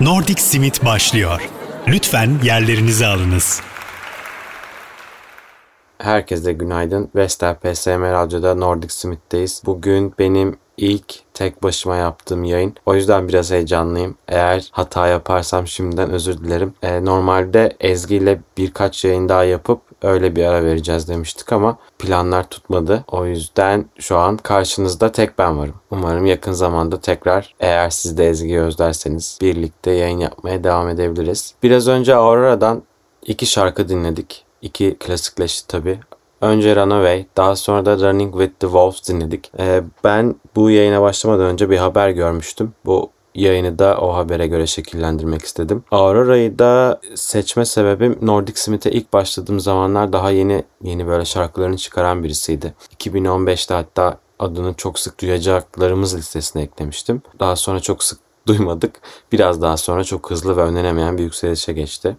Nordic Simit başlıyor. Lütfen yerlerinizi alınız. Herkese günaydın. Vestel PSM Radyo'da Nordic Smith'teyiz. Bugün benim ilk tek başıma yaptığım yayın. O yüzden biraz heyecanlıyım. Eğer hata yaparsam şimdiden özür dilerim. E, normalde Ezgi ile birkaç yayın daha yapıp öyle bir ara vereceğiz demiştik ama planlar tutmadı. O yüzden şu an karşınızda tek ben varım. Umarım yakın zamanda tekrar eğer siz de Ezgi'yi özlerseniz birlikte yayın yapmaya devam edebiliriz. Biraz önce Aurora'dan iki şarkı dinledik. İki klasikleşti tabi. Önce Runaway, daha sonra da Running with the Wolves dinledik. Ee, ben bu yayına başlamadan önce bir haber görmüştüm. Bu yayını da o habere göre şekillendirmek istedim. Aurora'yı da seçme sebebim Nordic Smith'e ilk başladığım zamanlar daha yeni yeni böyle şarkılarını çıkaran birisiydi. 2015'te hatta adını çok sık duyacaklarımız listesine eklemiştim. Daha sonra çok sık duymadık. Biraz daha sonra çok hızlı ve önlenemeyen bir yükselişe geçti.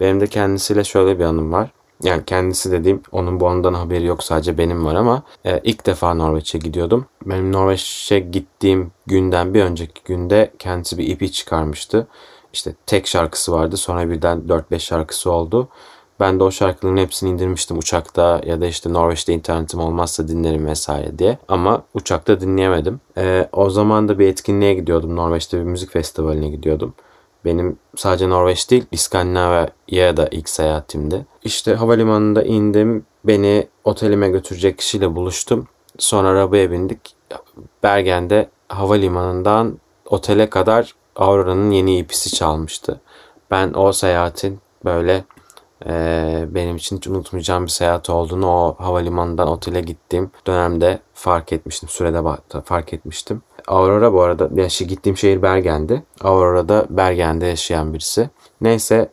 Benim de kendisiyle şöyle bir anım var. Yani kendisi dediğim onun bu andan haberi yok sadece benim var ama e, ilk defa Norveç'e gidiyordum. Benim Norveç'e gittiğim günden bir önceki günde kendisi bir EP çıkarmıştı. İşte tek şarkısı vardı sonra birden 4-5 şarkısı oldu. Ben de o şarkıların hepsini indirmiştim uçakta ya da işte Norveç'te internetim olmazsa dinlerim vesaire diye. Ama uçakta dinleyemedim. Ee, o zaman da bir etkinliğe gidiyordum. Norveç'te bir müzik festivaline gidiyordum. Benim sadece Norveç değil İskandinavya'ya da ilk seyahatimdi. İşte havalimanında indim. Beni otelime götürecek kişiyle buluştum. Sonra arabaya bindik. Bergen'de havalimanından otele kadar Aurora'nın yeni ipisi çalmıştı. Ben o seyahatin böyle e, benim için hiç unutmayacağım bir seyahat olduğunu o havalimanından otele gittiğim dönemde fark etmiştim. Sürede fark etmiştim. Aurora bu arada yani şey, gittiğim şehir Bergen'di. Aurora da Bergen'de yaşayan birisi. Neyse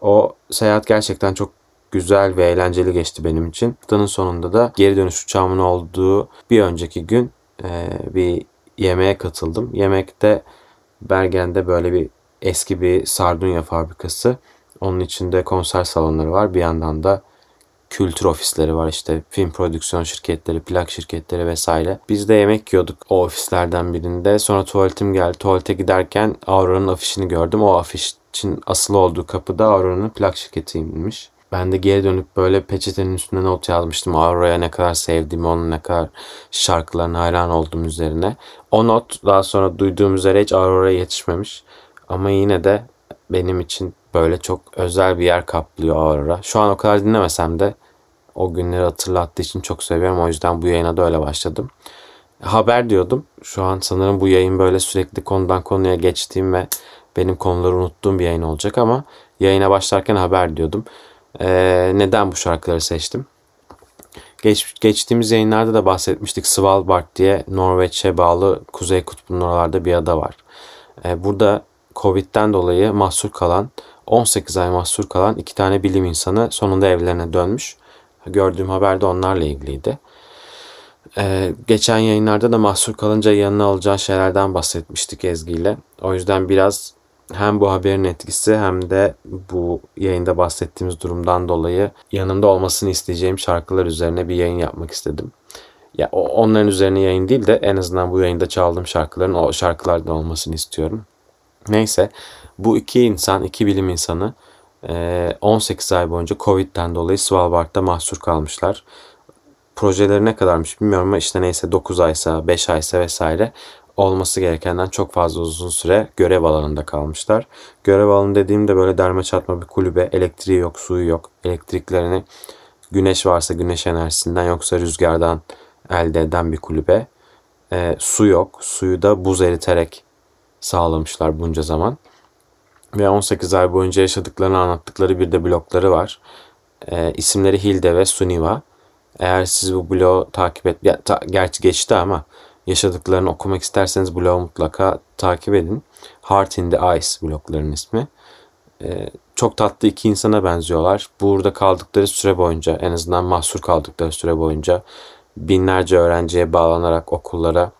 o seyahat gerçekten çok güzel ve eğlenceli geçti benim için. Haftanın sonunda da geri dönüş uçağımın olduğu bir önceki gün e, bir yemeğe katıldım. Yemekte Bergen'de böyle bir eski bir sardunya fabrikası. Onun içinde konser salonları var. Bir yandan da kültür ofisleri var işte film prodüksiyon şirketleri, plak şirketleri vesaire. Biz de yemek yiyorduk o ofislerden birinde. Sonra tuvaletim geldi. Tuvalete giderken Aurora'nın afişini gördüm. O afişin asılı olduğu kapıda Aurora'nın plak şirketiymiş. Ben de geri dönüp böyle peçetenin üstüne not yazmıştım. Aurora'ya ne kadar sevdiğimi, onun ne kadar şarkılarına hayran olduğum üzerine. O not daha sonra duyduğum üzere hiç Aurora'ya yetişmemiş. Ama yine de benim için böyle çok özel bir yer kaplıyor Aurora. Şu an o kadar dinlemesem de o günleri hatırlattığı için çok seviyorum. O yüzden bu yayına da öyle başladım. Haber diyordum. Şu an sanırım bu yayın böyle sürekli konudan konuya geçtiğim ve benim konuları unuttuğum bir yayın olacak ama yayına başlarken haber diyordum. Ee, neden bu şarkıları seçtim? Geç, geçtiğimiz yayınlarda da bahsetmiştik. Svalbard diye Norveç'e bağlı Kuzey Kutbu'nun oralarda bir ada var. Ee, burada Covid'den dolayı mahsur kalan 18 ay mahsur kalan iki tane bilim insanı sonunda evlerine dönmüş. Gördüğüm haber de onlarla ilgiliydi. Ee, geçen yayınlarda da mahsur kalınca yanına alacağı şeylerden bahsetmiştik Ezgi ile. O yüzden biraz hem bu haberin etkisi hem de bu yayında bahsettiğimiz durumdan dolayı yanımda olmasını isteyeceğim şarkılar üzerine bir yayın yapmak istedim. Ya onların üzerine yayın değil de en azından bu yayında çaldığım şarkıların o şarkılardan olmasını istiyorum. Neyse bu iki insan, iki bilim insanı 18 ay boyunca Covid'den dolayı Svalbard'da mahsur kalmışlar. Projeleri ne kadarmış bilmiyorum ama işte neyse 9 aysa 5 aysa vesaire olması gerekenden çok fazla uzun süre görev alanında kalmışlar. Görev alanı dediğimde böyle derme çatma bir kulübe, elektriği yok, suyu yok. Elektriklerini güneş varsa güneş enerjisinden yoksa rüzgardan elde eden bir kulübe. E, su yok. Suyu da buz eriterek sağlamışlar bunca zaman ve 18 ay boyunca yaşadıklarını anlattıkları bir de blokları var. E, isimleri Hilde ve Suniva. Eğer siz bu bloğu takip et, ya, ta, gerçi geçti ama yaşadıklarını okumak isterseniz bloğu mutlaka takip edin. Heart in the Ice blokların ismi. E, çok tatlı iki insana benziyorlar. Burada kaldıkları süre boyunca en azından mahsur kaldıkları süre boyunca binlerce öğrenciye bağlanarak okullara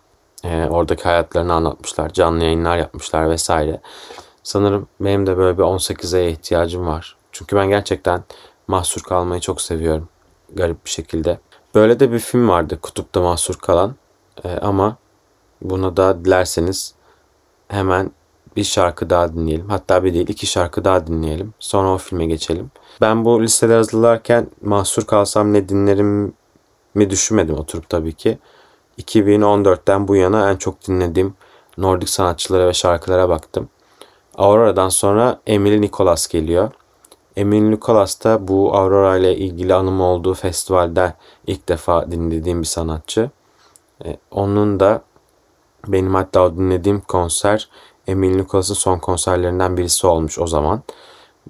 e, oradaki hayatlarını anlatmışlar. Canlı yayınlar yapmışlar vesaire. Sanırım benim de böyle bir 18 aya ihtiyacım var. Çünkü ben gerçekten mahsur kalmayı çok seviyorum. Garip bir şekilde. Böyle de bir film vardı kutupta mahsur kalan. Ee, ama bunu da dilerseniz hemen bir şarkı daha dinleyelim. Hatta bir değil iki şarkı daha dinleyelim. Sonra o filme geçelim. Ben bu listeleri hazırlarken mahsur kalsam ne dinlerim mi düşünmedim oturup tabii ki. 2014'ten bu yana en çok dinlediğim Nordik sanatçılara ve şarkılara baktım. Aurora'dan sonra Emily Nicholas geliyor. Emily Nicholas da bu Aurora ile ilgili anım olduğu festivalde ilk defa dinlediğim bir sanatçı. E, onun da benim hatta o dinlediğim konser Emily Nicholas'ın son konserlerinden birisi olmuş o zaman.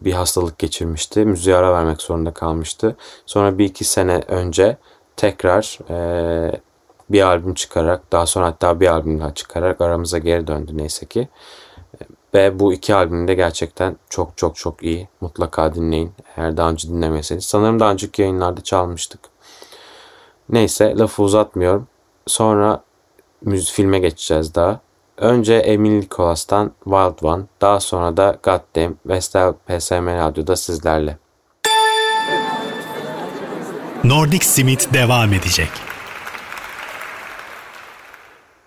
Bir hastalık geçirmişti. Müziğe ara vermek zorunda kalmıştı. Sonra bir iki sene önce tekrar e, bir albüm çıkarak daha sonra hatta bir albüm daha çıkarak aramıza geri döndü neyse ki. Ve bu iki albüm de gerçekten çok çok çok iyi. Mutlaka dinleyin eğer daha önce dinlemeseniz. Sanırım daha önceki yayınlarda çalmıştık. Neyse lafı uzatmıyorum. Sonra müzik filme geçeceğiz daha. Önce Emil Nicholas'tan Wild One, daha sonra da Goddamn Vestel PSM Radyo'da sizlerle. Nordic Simit devam edecek.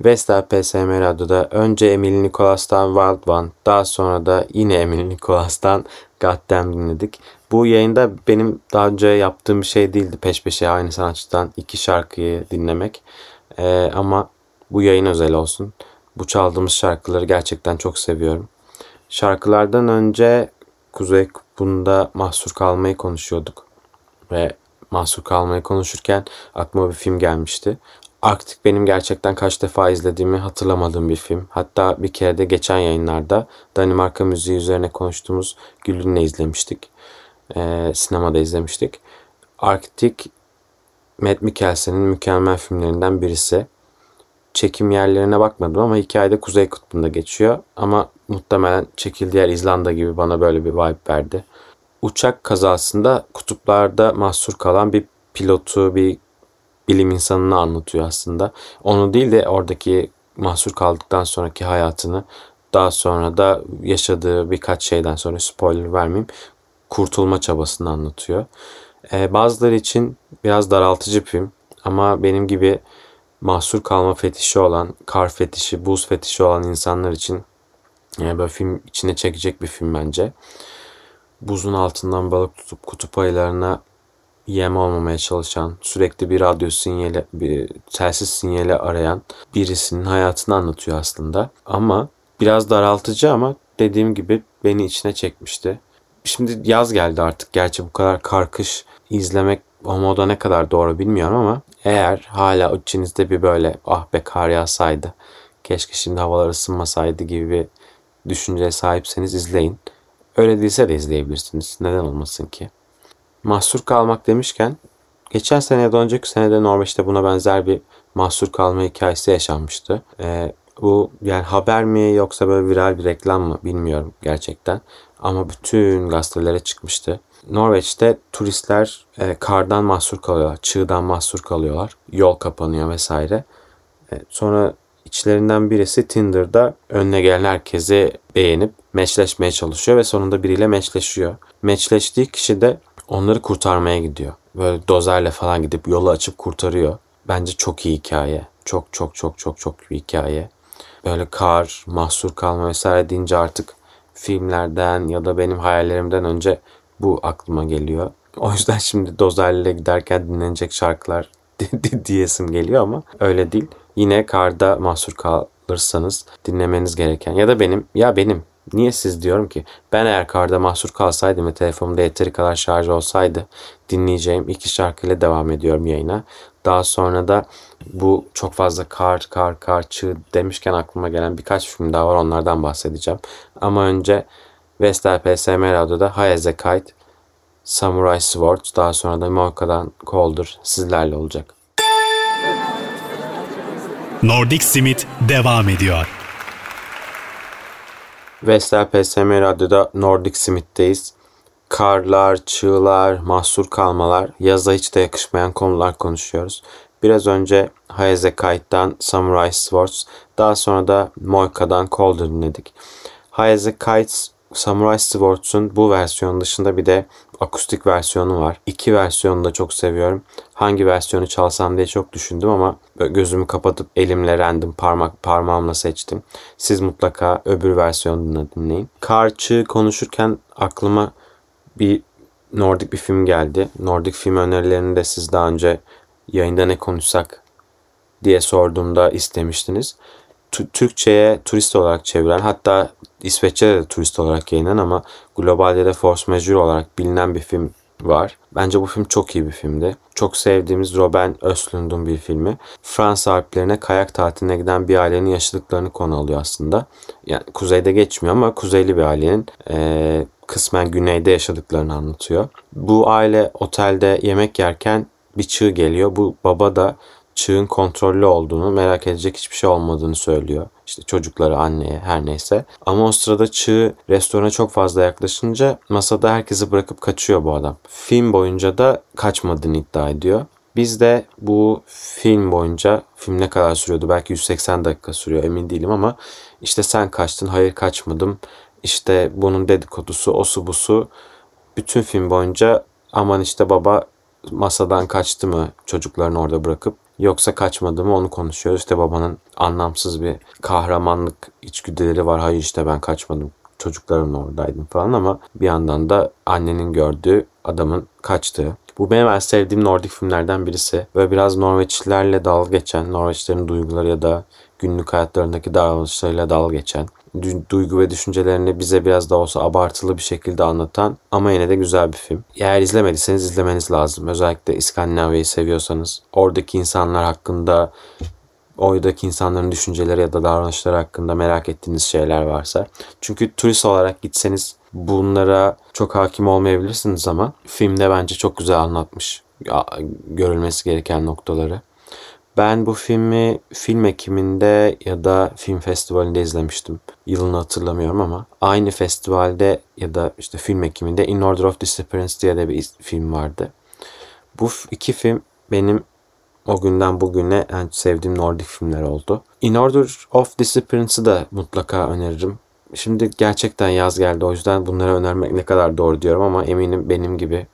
Vestel PSM Radyo'da önce Emil Nikolas'tan Wild One, daha sonra da yine Emil Nikolas'tan Goddamn dinledik. Bu yayında benim daha önce yaptığım bir şey değildi peş peşe aynı sanatçıdan iki şarkıyı dinlemek. Ee, ama bu yayın özel olsun. Bu çaldığımız şarkıları gerçekten çok seviyorum. Şarkılardan önce Kuzey Kutbu'nda mahsur kalmayı konuşuyorduk. Ve mahsur kalmayı konuşurken aklıma bir film gelmişti. Arctic benim gerçekten kaç defa izlediğimi hatırlamadığım bir film. Hatta bir kere de geçen yayınlarda Danimarka müziği üzerine konuştuğumuz Gülün'le izlemiştik. Ee, sinemada izlemiştik. Arctic Matt Mikkelsen'in mükemmel filmlerinden birisi. Çekim yerlerine bakmadım ama hikayede Kuzey Kutbu'nda geçiyor. Ama muhtemelen çekildiği yer İzlanda gibi bana böyle bir vibe verdi. Uçak kazasında kutuplarda mahsur kalan bir pilotu, bir bilim insanını anlatıyor aslında. Onu değil de oradaki mahsur kaldıktan sonraki hayatını daha sonra da yaşadığı birkaç şeyden sonra spoiler vermeyeyim kurtulma çabasını anlatıyor. Ee, bazıları için biraz daraltıcı bir film ama benim gibi mahsur kalma fetişi olan, kar fetişi, buz fetişi olan insanlar için yani böyle film içine çekecek bir film bence. Buzun altından balık tutup kutup ayılarına yem olmamaya çalışan, sürekli bir radyo sinyali, bir telsiz sinyali arayan birisinin hayatını anlatıyor aslında. Ama biraz daraltıcı ama dediğim gibi beni içine çekmişti. Şimdi yaz geldi artık. Gerçi bu kadar karkış izlemek o moda ne kadar doğru bilmiyorum ama eğer hala içinizde bir böyle ah be kar yağsaydı, keşke şimdi havalar ısınmasaydı gibi bir düşünceye sahipseniz izleyin. Öyle değilse de izleyebilirsiniz. Neden olmasın ki? Mahsur kalmak demişken geçen sene ya da önceki senede Norveç'te buna benzer bir mahsur kalma hikayesi yaşanmıştı. Ee, bu yani haber mi yoksa böyle viral bir reklam mı bilmiyorum gerçekten. Ama bütün gazetelere çıkmıştı. Norveç'te turistler e, kardan mahsur kalıyorlar, çığdan mahsur kalıyorlar. Yol kapanıyor vesaire. E, sonra içlerinden birisi Tinder'da önüne gelen herkesi beğenip meçleşmeye çalışıyor ve sonunda biriyle meçleşiyor. Meçleştiği kişi de onları kurtarmaya gidiyor. Böyle dozerle falan gidip yolu açıp kurtarıyor. Bence çok iyi hikaye. Çok çok çok çok çok bir hikaye. Böyle kar, mahsur kalma vesaire deyince artık filmlerden ya da benim hayallerimden önce bu aklıma geliyor. O yüzden şimdi dozerle giderken dinlenecek şarkılar diyesim geliyor ama öyle değil. Yine karda mahsur kalırsanız dinlemeniz gereken ya da benim ya benim Niye siz diyorum ki ben eğer karda mahsur kalsaydım ve telefonumda yeteri kadar şarj olsaydı dinleyeceğim iki şarkıyla devam ediyorum yayına. Daha sonra da bu çok fazla kar, kar, kar, çığ demişken aklıma gelen birkaç film daha var onlardan bahsedeceğim. Ama önce Vestel PSM Radyo'da High as Kite, Samurai Swords daha sonra da Moika'dan Colder sizlerle olacak. Nordic Simit devam ediyor. Vestel PSM Radyo'da Nordic Smith'teyiz. Karlar, çığlar, mahsur kalmalar, yaza hiç de yakışmayan konular konuşuyoruz. Biraz önce Hayeze Kite'dan Samurai Swords, daha sonra da Moika'dan Colder dinledik. Hayeze Kites Samurai Swords'un bu versiyon dışında bir de akustik versiyonu var. İki versiyonu da çok seviyorum. Hangi versiyonu çalsam diye çok düşündüm ama gözümü kapatıp elimle random parmak parmağımla seçtim. Siz mutlaka öbür versiyonunu dinleyin. Karçı konuşurken aklıma bir Nordik bir film geldi. Nordik film önerilerini de siz daha önce yayında ne konuşsak diye sorduğumda istemiştiniz. Türkçe'ye turist olarak çeviren hatta İsveççe'de de turist olarak yayınlanan ama globalde de force majeure olarak bilinen bir film var. Bence bu film çok iyi bir filmdi. Çok sevdiğimiz Robin Östlund'un bir filmi. Fransa Alplerine kayak tatiline giden bir ailenin yaşadıklarını konu alıyor aslında. Yani kuzeyde geçmiyor ama kuzeyli bir ailenin e, kısmen güneyde yaşadıklarını anlatıyor. Bu aile otelde yemek yerken bir çığ geliyor. Bu baba da çığın kontrollü olduğunu, merak edecek hiçbir şey olmadığını söylüyor. İşte çocukları, anneye, her neyse. Ama o sırada çığ restorana çok fazla yaklaşınca masada herkesi bırakıp kaçıyor bu adam. Film boyunca da kaçmadığını iddia ediyor. Biz de bu film boyunca film ne kadar sürüyordu? Belki 180 dakika sürüyor emin değilim ama işte sen kaçtın, hayır kaçmadım. İşte bunun dedikodusu, osu busu bütün film boyunca aman işte baba masadan kaçtı mı çocuklarını orada bırakıp yoksa kaçmadı mı onu konuşuyoruz. İşte babanın anlamsız bir kahramanlık içgüdüleri var. Hayır işte ben kaçmadım çocuklarımla oradaydım falan ama bir yandan da annenin gördüğü adamın kaçtığı. Bu benim en sevdiğim Nordik filmlerden birisi. Böyle biraz Norveçlilerle dalga geçen, Norveçlerin duyguları ya da günlük hayatlarındaki davranışlarıyla dalga geçen duygu ve düşüncelerini bize biraz da olsa abartılı bir şekilde anlatan ama yine de güzel bir film. Eğer izlemediyseniz izlemeniz lazım. Özellikle İskandinavya'yı seviyorsanız. Oradaki insanlar hakkında oradaki insanların düşünceleri ya da davranışları hakkında merak ettiğiniz şeyler varsa. Çünkü turist olarak gitseniz bunlara çok hakim olmayabilirsiniz ama filmde bence çok güzel anlatmış görülmesi gereken noktaları. Ben bu filmi film ekiminde ya da film festivalinde izlemiştim. Yılını hatırlamıyorum ama aynı festivalde ya da işte film ekiminde In Order of Disappearance diye de bir film vardı. Bu iki film benim o günden bugüne en sevdiğim Nordik filmler oldu. In Order of Disappearance'ı da mutlaka öneririm. Şimdi gerçekten yaz geldi o yüzden bunları önermek ne kadar doğru diyorum ama eminim benim gibi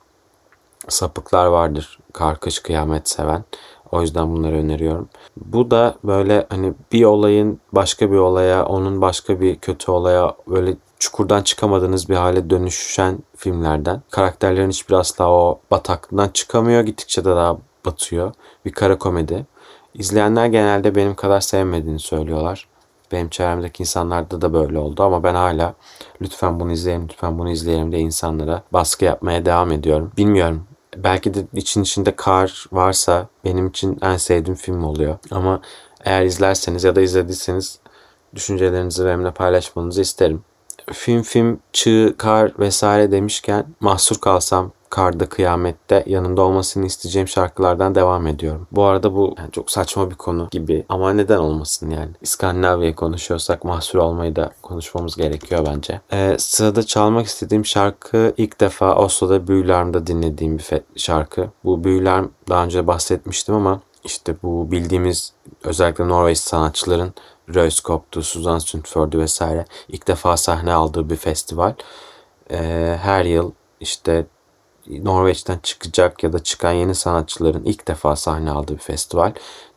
sapıklar vardır. Kar, kış, kıyamet seven. O yüzden bunları öneriyorum. Bu da böyle hani bir olayın başka bir olaya, onun başka bir kötü olaya böyle çukurdan çıkamadığınız bir hale dönüşen filmlerden. Karakterlerin hiçbir asla o bataklıktan çıkamıyor. Gittikçe de daha batıyor. Bir kara komedi. İzleyenler genelde benim kadar sevmediğini söylüyorlar. Benim çevremdeki insanlarda da böyle oldu ama ben hala lütfen bunu izleyelim, lütfen bunu izleyelim diye insanlara baskı yapmaya devam ediyorum. Bilmiyorum belki de için içinde kar varsa benim için en sevdiğim film oluyor. Ama eğer izlerseniz ya da izlediyseniz düşüncelerinizi benimle paylaşmanızı isterim. Film film çığ, kar vesaire demişken mahsur kalsam Karda Kıyamet'te yanında olmasını isteyeceğim şarkılardan devam ediyorum. Bu arada bu yani çok saçma bir konu gibi ama neden olmasın yani. İskandinavya'yı konuşuyorsak mahsur olmayı da konuşmamız gerekiyor bence. Ee, sırada çalmak istediğim şarkı ilk defa Oslo'da Büyülarm'da dinlediğim bir şarkı. Bu Büyülarm daha önce bahsetmiştim ama işte bu bildiğimiz özellikle Norveç sanatçıların Röskop'tu, Suzan Sundför'dü vesaire ilk defa sahne aldığı bir festival. Ee, her yıl işte Norveç'ten çıkacak ya da çıkan yeni sanatçıların ilk defa sahne aldığı bir festival.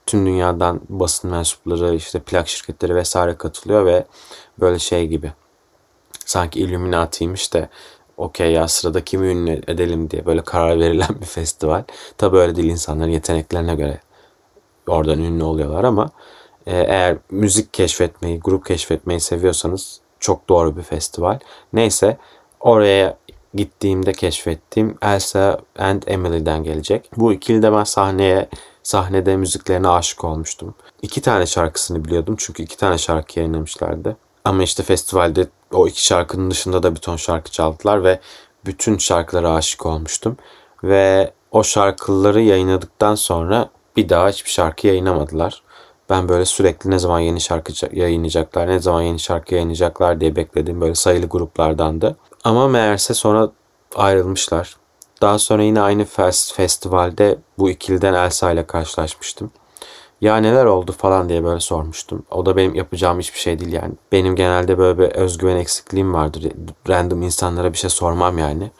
Tüm dünyadan basın mensupları, işte plak şirketleri vesaire katılıyor ve böyle şey gibi. Sanki Illuminati'ymiş de okey ya sırada kimi ünlü edelim diye böyle karar verilen bir festival. Tabi öyle değil insanların yeteneklerine göre oradan ünlü oluyorlar ama eğer müzik keşfetmeyi, grup keşfetmeyi seviyorsanız çok doğru bir festival. Neyse oraya gittiğimde keşfettiğim Elsa and Emily'den gelecek. Bu ikili de ben sahneye sahnede müziklerine aşık olmuştum. İki tane şarkısını biliyordum çünkü iki tane şarkı yayınlamışlardı. Ama işte festivalde o iki şarkının dışında da bir ton şarkı çaldılar ve bütün şarkılara aşık olmuştum. Ve o şarkıları yayınladıktan sonra bir daha hiçbir şarkı yayınlamadılar. Ben böyle sürekli ne zaman yeni şarkı yayınlayacaklar, ne zaman yeni şarkı yayınlayacaklar diye bekledim. Böyle sayılı gruplardandı. Ama meğerse sonra ayrılmışlar. Daha sonra yine aynı fest, festivalde bu ikiliden Elsa ile karşılaşmıştım. ya neler oldu falan diye böyle sormuştum. O da benim yapacağım hiçbir şey değil yani. Benim genelde böyle bir özgüven eksikliğim vardır. Random insanlara bir şey sormam yani.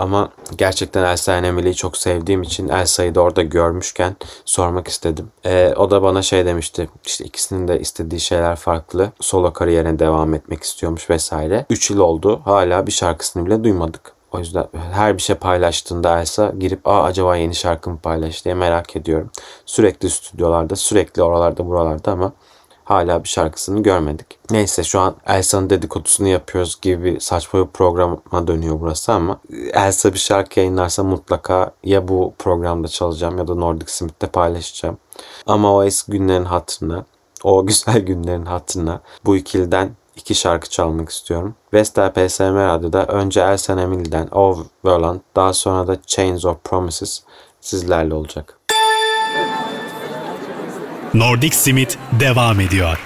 Ama gerçekten Elsa and Emily'yi çok sevdiğim için Elsa'yı da orada görmüşken sormak istedim. Ee, o da bana şey demişti. İşte ikisinin de istediği şeyler farklı. Solo kariyerine devam etmek istiyormuş vesaire. 3 yıl oldu. Hala bir şarkısını bile duymadık. O yüzden her bir şey paylaştığında Elsa girip aa acaba yeni şarkı mı paylaş diye merak ediyorum. Sürekli stüdyolarda, sürekli oralarda buralarda ama hala bir şarkısını görmedik. Neyse şu an Elsa'nın dedikodusunu yapıyoruz gibi saçma bir programa dönüyor burası ama Elsa bir şarkı yayınlarsa mutlaka ya bu programda çalacağım ya da Nordic Smith'te paylaşacağım. Ama o eski günlerin hatırına, o güzel günlerin hatırına bu ikiliden iki şarkı çalmak istiyorum. Vestel PSM Radyo'da önce Elsa Emily'den Overland daha sonra da Chains of Promises sizlerle olacak. Nordic Simit devam ediyor.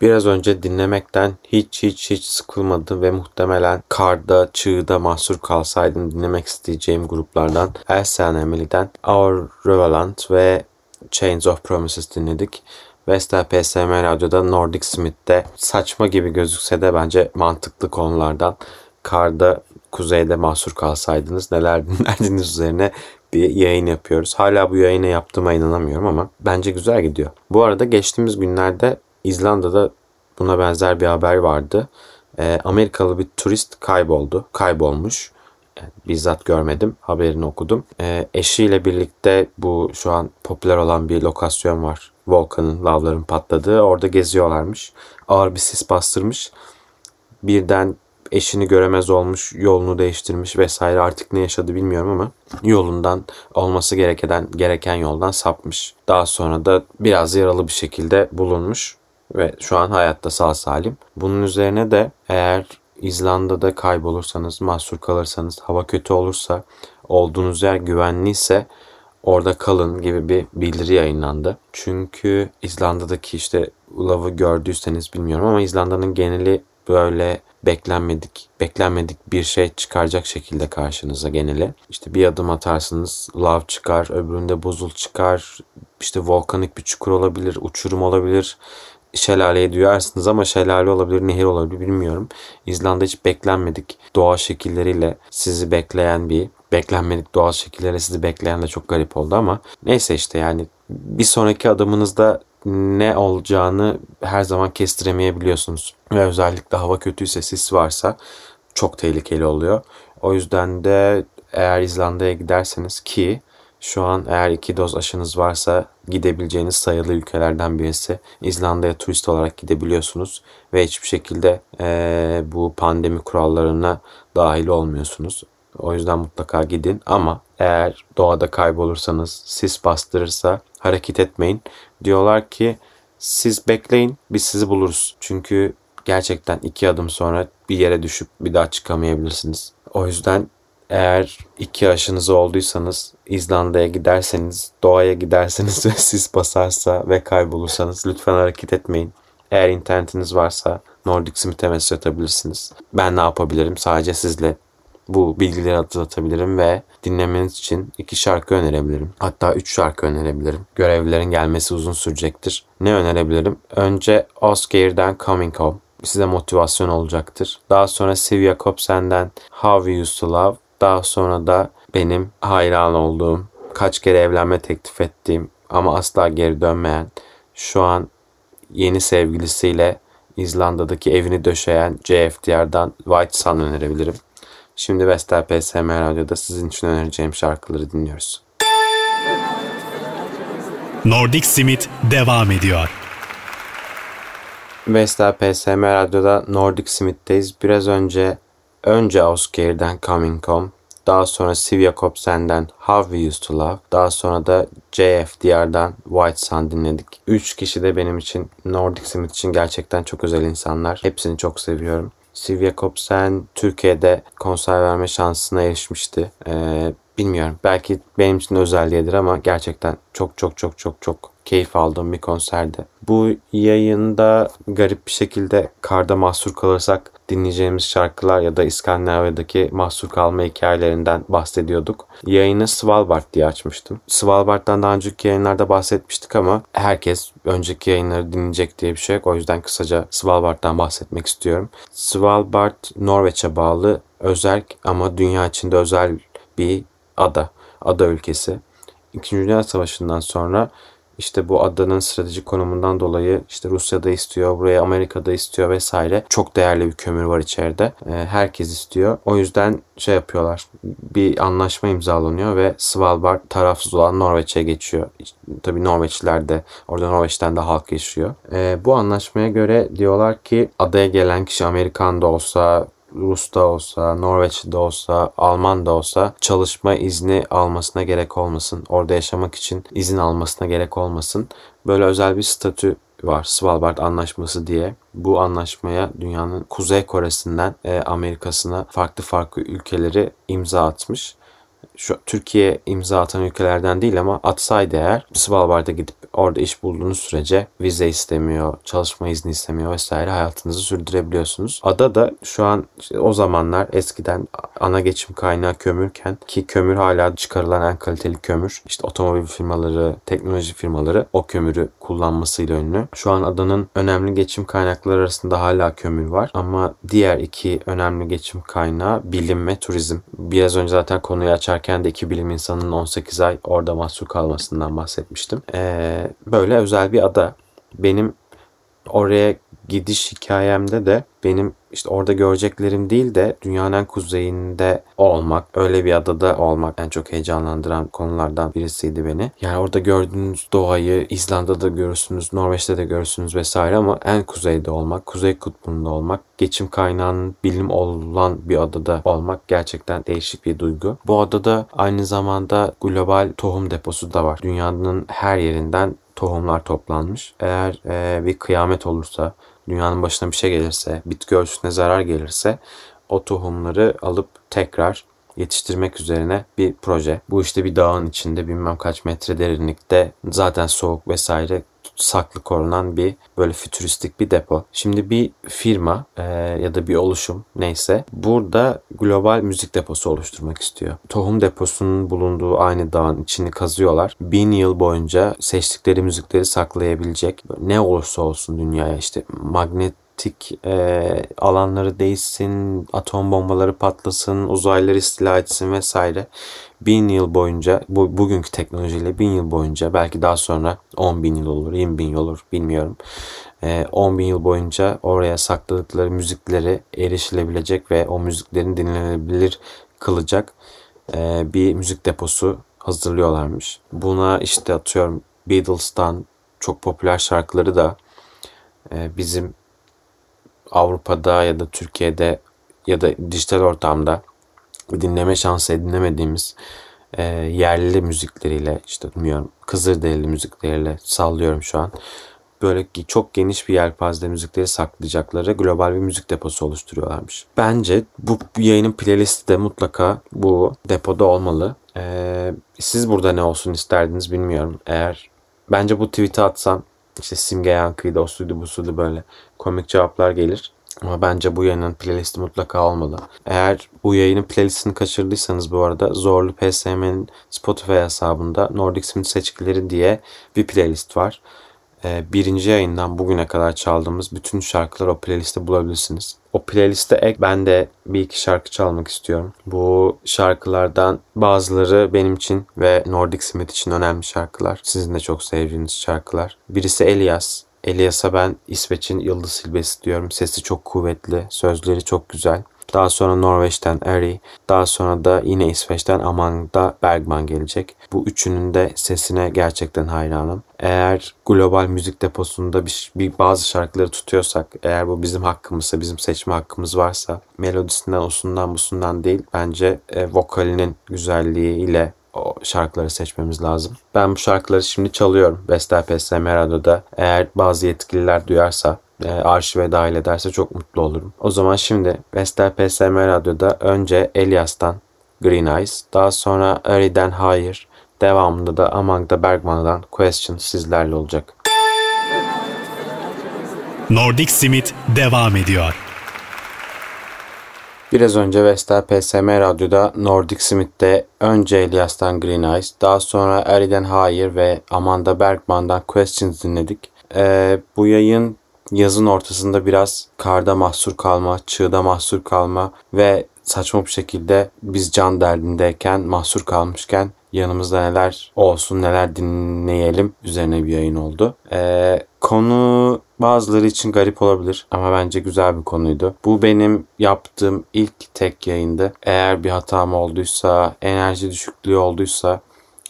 Biraz önce dinlemekten hiç hiç hiç sıkılmadım ve muhtemelen karda, çığda mahsur kalsaydım dinlemek isteyeceğim gruplardan Elsa Emily'den Our Revelant ve Chains of Promises dinledik. Vestel PSM Radyo'da Nordic Smith'te saçma gibi gözükse de bence mantıklı konulardan karda kuzeyde mahsur kalsaydınız neler dinlerdiniz üzerine bir yayın yapıyoruz. Hala bu yayını yaptığıma inanamıyorum ama bence güzel gidiyor. Bu arada geçtiğimiz günlerde İzlanda'da buna benzer bir haber vardı. Ee, Amerikalı bir turist kayboldu. Kaybolmuş. Yani bizzat görmedim. Haberini okudum. Ee, eşiyle birlikte bu şu an popüler olan bir lokasyon var. Volkanın, lavların patladığı. Orada geziyorlarmış. Ağır bir sis bastırmış. Birden eşini göremez olmuş, yolunu değiştirmiş vesaire artık ne yaşadı bilmiyorum ama yolundan olması gereken gereken yoldan sapmış. Daha sonra da biraz yaralı bir şekilde bulunmuş ve şu an hayatta sağ salim. Bunun üzerine de eğer İzlanda'da kaybolursanız, mahsur kalırsanız, hava kötü olursa, olduğunuz yer güvenliyse orada kalın gibi bir bildiri yayınlandı. Çünkü İzlanda'daki işte Ulav'ı gördüyseniz bilmiyorum ama İzlanda'nın geneli böyle beklenmedik beklenmedik bir şey çıkaracak şekilde karşınıza geneli. İşte bir adım atarsınız lav çıkar, öbüründe buzul çıkar, işte volkanik bir çukur olabilir, uçurum olabilir. Şelaleye duyarsınız ama şelale olabilir, nehir olabilir bilmiyorum. İzlanda hiç beklenmedik doğa şekilleriyle sizi bekleyen bir beklenmedik doğal şekillere sizi bekleyen de çok garip oldu ama neyse işte yani bir sonraki adımınızda ne olacağını her zaman kestiremeyebiliyorsunuz. Ve özellikle hava kötüyse sis varsa çok tehlikeli oluyor. O yüzden de eğer İzlanda'ya giderseniz ki şu an eğer iki doz aşınız varsa gidebileceğiniz sayılı ülkelerden birisi. İzlanda'ya turist olarak gidebiliyorsunuz ve hiçbir şekilde e, bu pandemi kurallarına dahil olmuyorsunuz. O yüzden mutlaka gidin ama eğer doğada kaybolursanız, sis bastırırsa hareket etmeyin. Diyorlar ki siz bekleyin biz sizi buluruz. Çünkü gerçekten iki adım sonra bir yere düşüp bir daha çıkamayabilirsiniz. O yüzden eğer iki aşınız olduysanız İzlanda'ya giderseniz, doğaya giderseniz ve sis basarsa ve kaybolursanız lütfen hareket etmeyin. Eğer internetiniz varsa Nordic Smith'e mesaj atabilirsiniz. Ben ne yapabilirim? Sadece sizle bu bilgileri hatırlatabilirim ve dinlemeniz için iki şarkı önerebilirim. Hatta üç şarkı önerebilirim. Görevlilerin gelmesi uzun sürecektir. Ne önerebilirim? Önce Oscar'den Coming Home. Size motivasyon olacaktır. Daha sonra Sylvia Kopsen'den How We Used to Love. Daha sonra da benim hayran olduğum, kaç kere evlenme teklif ettiğim ama asla geri dönmeyen, şu an yeni sevgilisiyle İzlanda'daki evini döşeyen JFDR'dan White Sun önerebilirim. Şimdi Vestel PSM Radyo'da sizin için önereceğim şarkıları dinliyoruz. Nordic Simit devam ediyor. Vestel PSM Radyo'da Nordic Smith'teyiz. Biraz önce önce Oscar'den Coming Home, daha sonra Sivya Kopsen'den How We Used to Love, daha sonra da JFDR'dan White Sun dinledik. Üç kişi de benim için Nordic Smith için gerçekten çok özel insanlar. Hepsini çok seviyorum. Sylvia Kopsen Türkiye'de konser verme şansına erişmişti. Ee, bilmiyorum. Belki benim için özel değildir ama gerçekten çok çok çok çok çok keyif aldığım bir konserdi. Bu yayında garip bir şekilde karda mahsur kalırsak dinleyeceğimiz şarkılar ya da İskandinavya'daki mahsur kalma hikayelerinden bahsediyorduk. Yayını Svalbard diye açmıştım. Svalbard'dan daha önceki yayınlarda bahsetmiştik ama herkes önceki yayınları dinleyecek diye bir şey yok. O yüzden kısaca Svalbard'dan bahsetmek istiyorum. Svalbard Norveç'e bağlı özel ama dünya içinde özel bir ada. Ada ülkesi. İkinci Dünya Savaşı'ndan sonra işte bu adanın stratejik konumundan dolayı işte Rusya'da istiyor, buraya Amerika'da istiyor vesaire. Çok değerli bir kömür var içeride. Ee, herkes istiyor. O yüzden şey yapıyorlar. Bir anlaşma imzalanıyor ve Svalbard tarafsız olan Norveç'e geçiyor. Tabii Norveçliler de orada Norveç'ten de halk yaşıyor. Ee, bu anlaşmaya göre diyorlar ki adaya gelen kişi Amerikan da olsa Rus da olsa, Norveçli de olsa, Alman da olsa çalışma izni almasına gerek olmasın. Orada yaşamak için izin almasına gerek olmasın. Böyle özel bir statü var Svalbard Anlaşması diye. Bu anlaşmaya dünyanın Kuzey Kore'sinden e, Amerika'sına farklı farklı ülkeleri imza atmış şu Türkiye imza atan ülkelerden değil ama atsaydı eğer Svalbard'a gidip orada iş bulduğunuz sürece vize istemiyor, çalışma izni istemiyor vesaire hayatınızı sürdürebiliyorsunuz. Ada da şu an o zamanlar eskiden ana geçim kaynağı kömürken ki kömür hala çıkarılan en kaliteli kömür. İşte otomobil firmaları, teknoloji firmaları o kömürü kullanmasıyla ünlü. Şu an adanın önemli geçim kaynakları arasında hala kömür var ama diğer iki önemli geçim kaynağı bilim ve turizm. Biraz önce zaten konuyu açarken de iki bilim insanının 18 ay orada mahsur kalmasından bahsetmiştim. Ee, böyle özel bir ada. Benim oraya gidiş hikayemde de benim işte orada göreceklerim değil de dünyanın kuzeyinde olmak, öyle bir adada olmak en çok heyecanlandıran konulardan birisiydi beni. Yani orada gördüğünüz doğayı İzlanda'da görürsünüz, Norveç'te de görürsünüz vesaire ama en kuzeyde olmak, kuzey kutbunda olmak, geçim kaynağının bilim olan bir adada olmak gerçekten değişik bir duygu. Bu adada aynı zamanda global tohum deposu da var. Dünyanın her yerinden tohumlar toplanmış. Eğer e, bir kıyamet olursa, dünyanın başına bir şey gelirse, bitki örtüsüne zarar gelirse o tohumları alıp tekrar yetiştirmek üzerine bir proje. Bu işte bir dağın içinde bilmem kaç metre derinlikte zaten soğuk vesaire saklı korunan bir böyle fütüristik bir depo. Şimdi bir firma e, ya da bir oluşum neyse burada global müzik deposu oluşturmak istiyor. Tohum deposunun bulunduğu aynı dağın içini kazıyorlar. Bin yıl boyunca seçtikleri müzikleri saklayabilecek ne olursa olsun dünyaya işte magnet e, alanları değişsin, atom bombaları patlasın, uzaylılar istila etsin vesaire. Bin yıl boyunca, bu, bugünkü teknolojiyle bin yıl boyunca belki daha sonra 10 bin yıl olur, 20 bin yıl olur bilmiyorum. E, 10 bin yıl boyunca oraya sakladıkları müzikleri erişilebilecek ve o müziklerin dinlenebilir kılacak e, bir müzik deposu hazırlıyorlarmış. Buna işte atıyorum Beatles'tan çok popüler şarkıları da e, bizim Avrupa'da ya da Türkiye'de ya da dijital ortamda dinleme şansı edinemediğimiz e, yerli müzikleriyle işte bilmiyorum Kızılderili müzikleriyle sallıyorum şu an. Böyle çok geniş bir yelpazede müzikleri saklayacakları global bir müzik deposu oluşturuyorlarmış. Bence bu yayının playlisti de mutlaka bu depoda olmalı. Ee, siz burada ne olsun isterdiniz bilmiyorum. Eğer bence bu tweet'i atsam işte simge yankıydı, o suydu, bu suydu böyle komik cevaplar gelir. Ama bence bu yayının playlisti mutlaka olmalı. Eğer bu yayının playlistini kaçırdıysanız bu arada Zorlu PSM'nin Spotify hesabında Nordic Smith seçkileri diye bir playlist var. Ee, birinci yayından bugüne kadar çaldığımız bütün şarkıları o playlistte bulabilirsiniz. O playliste ek ben de bir iki şarkı çalmak istiyorum. Bu şarkılardan bazıları benim için ve Nordic Smith için önemli şarkılar. Sizin de çok sevdiğiniz şarkılar. Birisi Elias. Elias'a ben İsveç'in Yıldız Silbesi diyorum. Sesi çok kuvvetli, sözleri çok güzel. Daha sonra Norveç'ten Eri, daha sonra da yine İsveç'ten Amanda Bergman gelecek. Bu üçünün de sesine gerçekten hayranım. Eğer global müzik deposunda bir, bir bazı şarkıları tutuyorsak, eğer bu bizim hakkımızsa, bizim seçme hakkımız varsa, melodisinden, osundan, busundan değil, bence e, vokalinin güzelliğiyle o şarkıları seçmemiz lazım. Ben bu şarkıları şimdi çalıyorum. Vestel PSM Radyo'da. Eğer bazı yetkililer duyarsa e, arşive dahil ederse çok mutlu olurum. O zaman şimdi Vestel PSM Radyo'da önce Elias'tan Green Eyes, daha sonra Ari'den Higher, devamında da Amanda Bergman'dan Question sizlerle olacak. Nordic Simit devam ediyor. Biraz önce Vestel PSM Radyo'da Nordic Smith'te önce Elias'tan Green Eyes, daha sonra Eriden Hayır ve Amanda Bergman'dan Questions dinledik. Ee, bu yayın yazın ortasında biraz karda mahsur kalma, çığda mahsur kalma ve saçma bir şekilde biz can derdindeyken, mahsur kalmışken yanımızda neler olsun, neler dinleyelim üzerine bir yayın oldu. Ee, konu bazıları için garip olabilir ama bence güzel bir konuydu. Bu benim yaptığım ilk tek yayındı. Eğer bir hatam olduysa, enerji düşüklüğü olduysa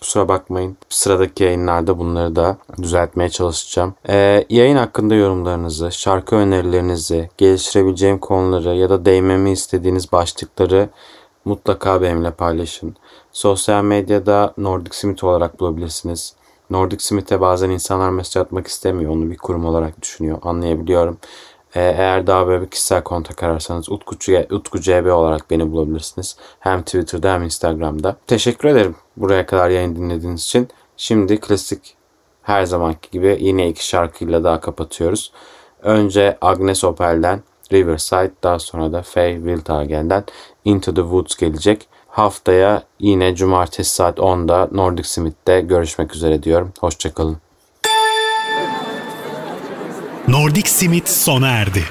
Kusura bakmayın. Sıradaki yayınlarda bunları da düzeltmeye çalışacağım. Ee, yayın hakkında yorumlarınızı, şarkı önerilerinizi, geliştirebileceğim konuları ya da değmemi istediğiniz başlıkları mutlaka benimle paylaşın. Sosyal medyada Nordic Smith olarak bulabilirsiniz. Nordic Smith'e bazen insanlar mesaj atmak istemiyor. Onu bir kurum olarak düşünüyor. Anlayabiliyorum. Ee, eğer daha böyle bir kişisel kontak ararsanız Utku, Utku CB olarak beni bulabilirsiniz. Hem Twitter'da hem Instagram'da. Teşekkür ederim buraya kadar yayın dinlediğiniz için. Şimdi klasik her zamanki gibi yine iki şarkıyla daha kapatıyoruz. Önce Agnes Opel'den Riverside daha sonra da Faye Wildhagen'den Into the Woods gelecek. Haftaya yine cumartesi saat 10'da Nordic Smith'te görüşmek üzere diyorum. Hoşçakalın. Nordic Simit sona erdi.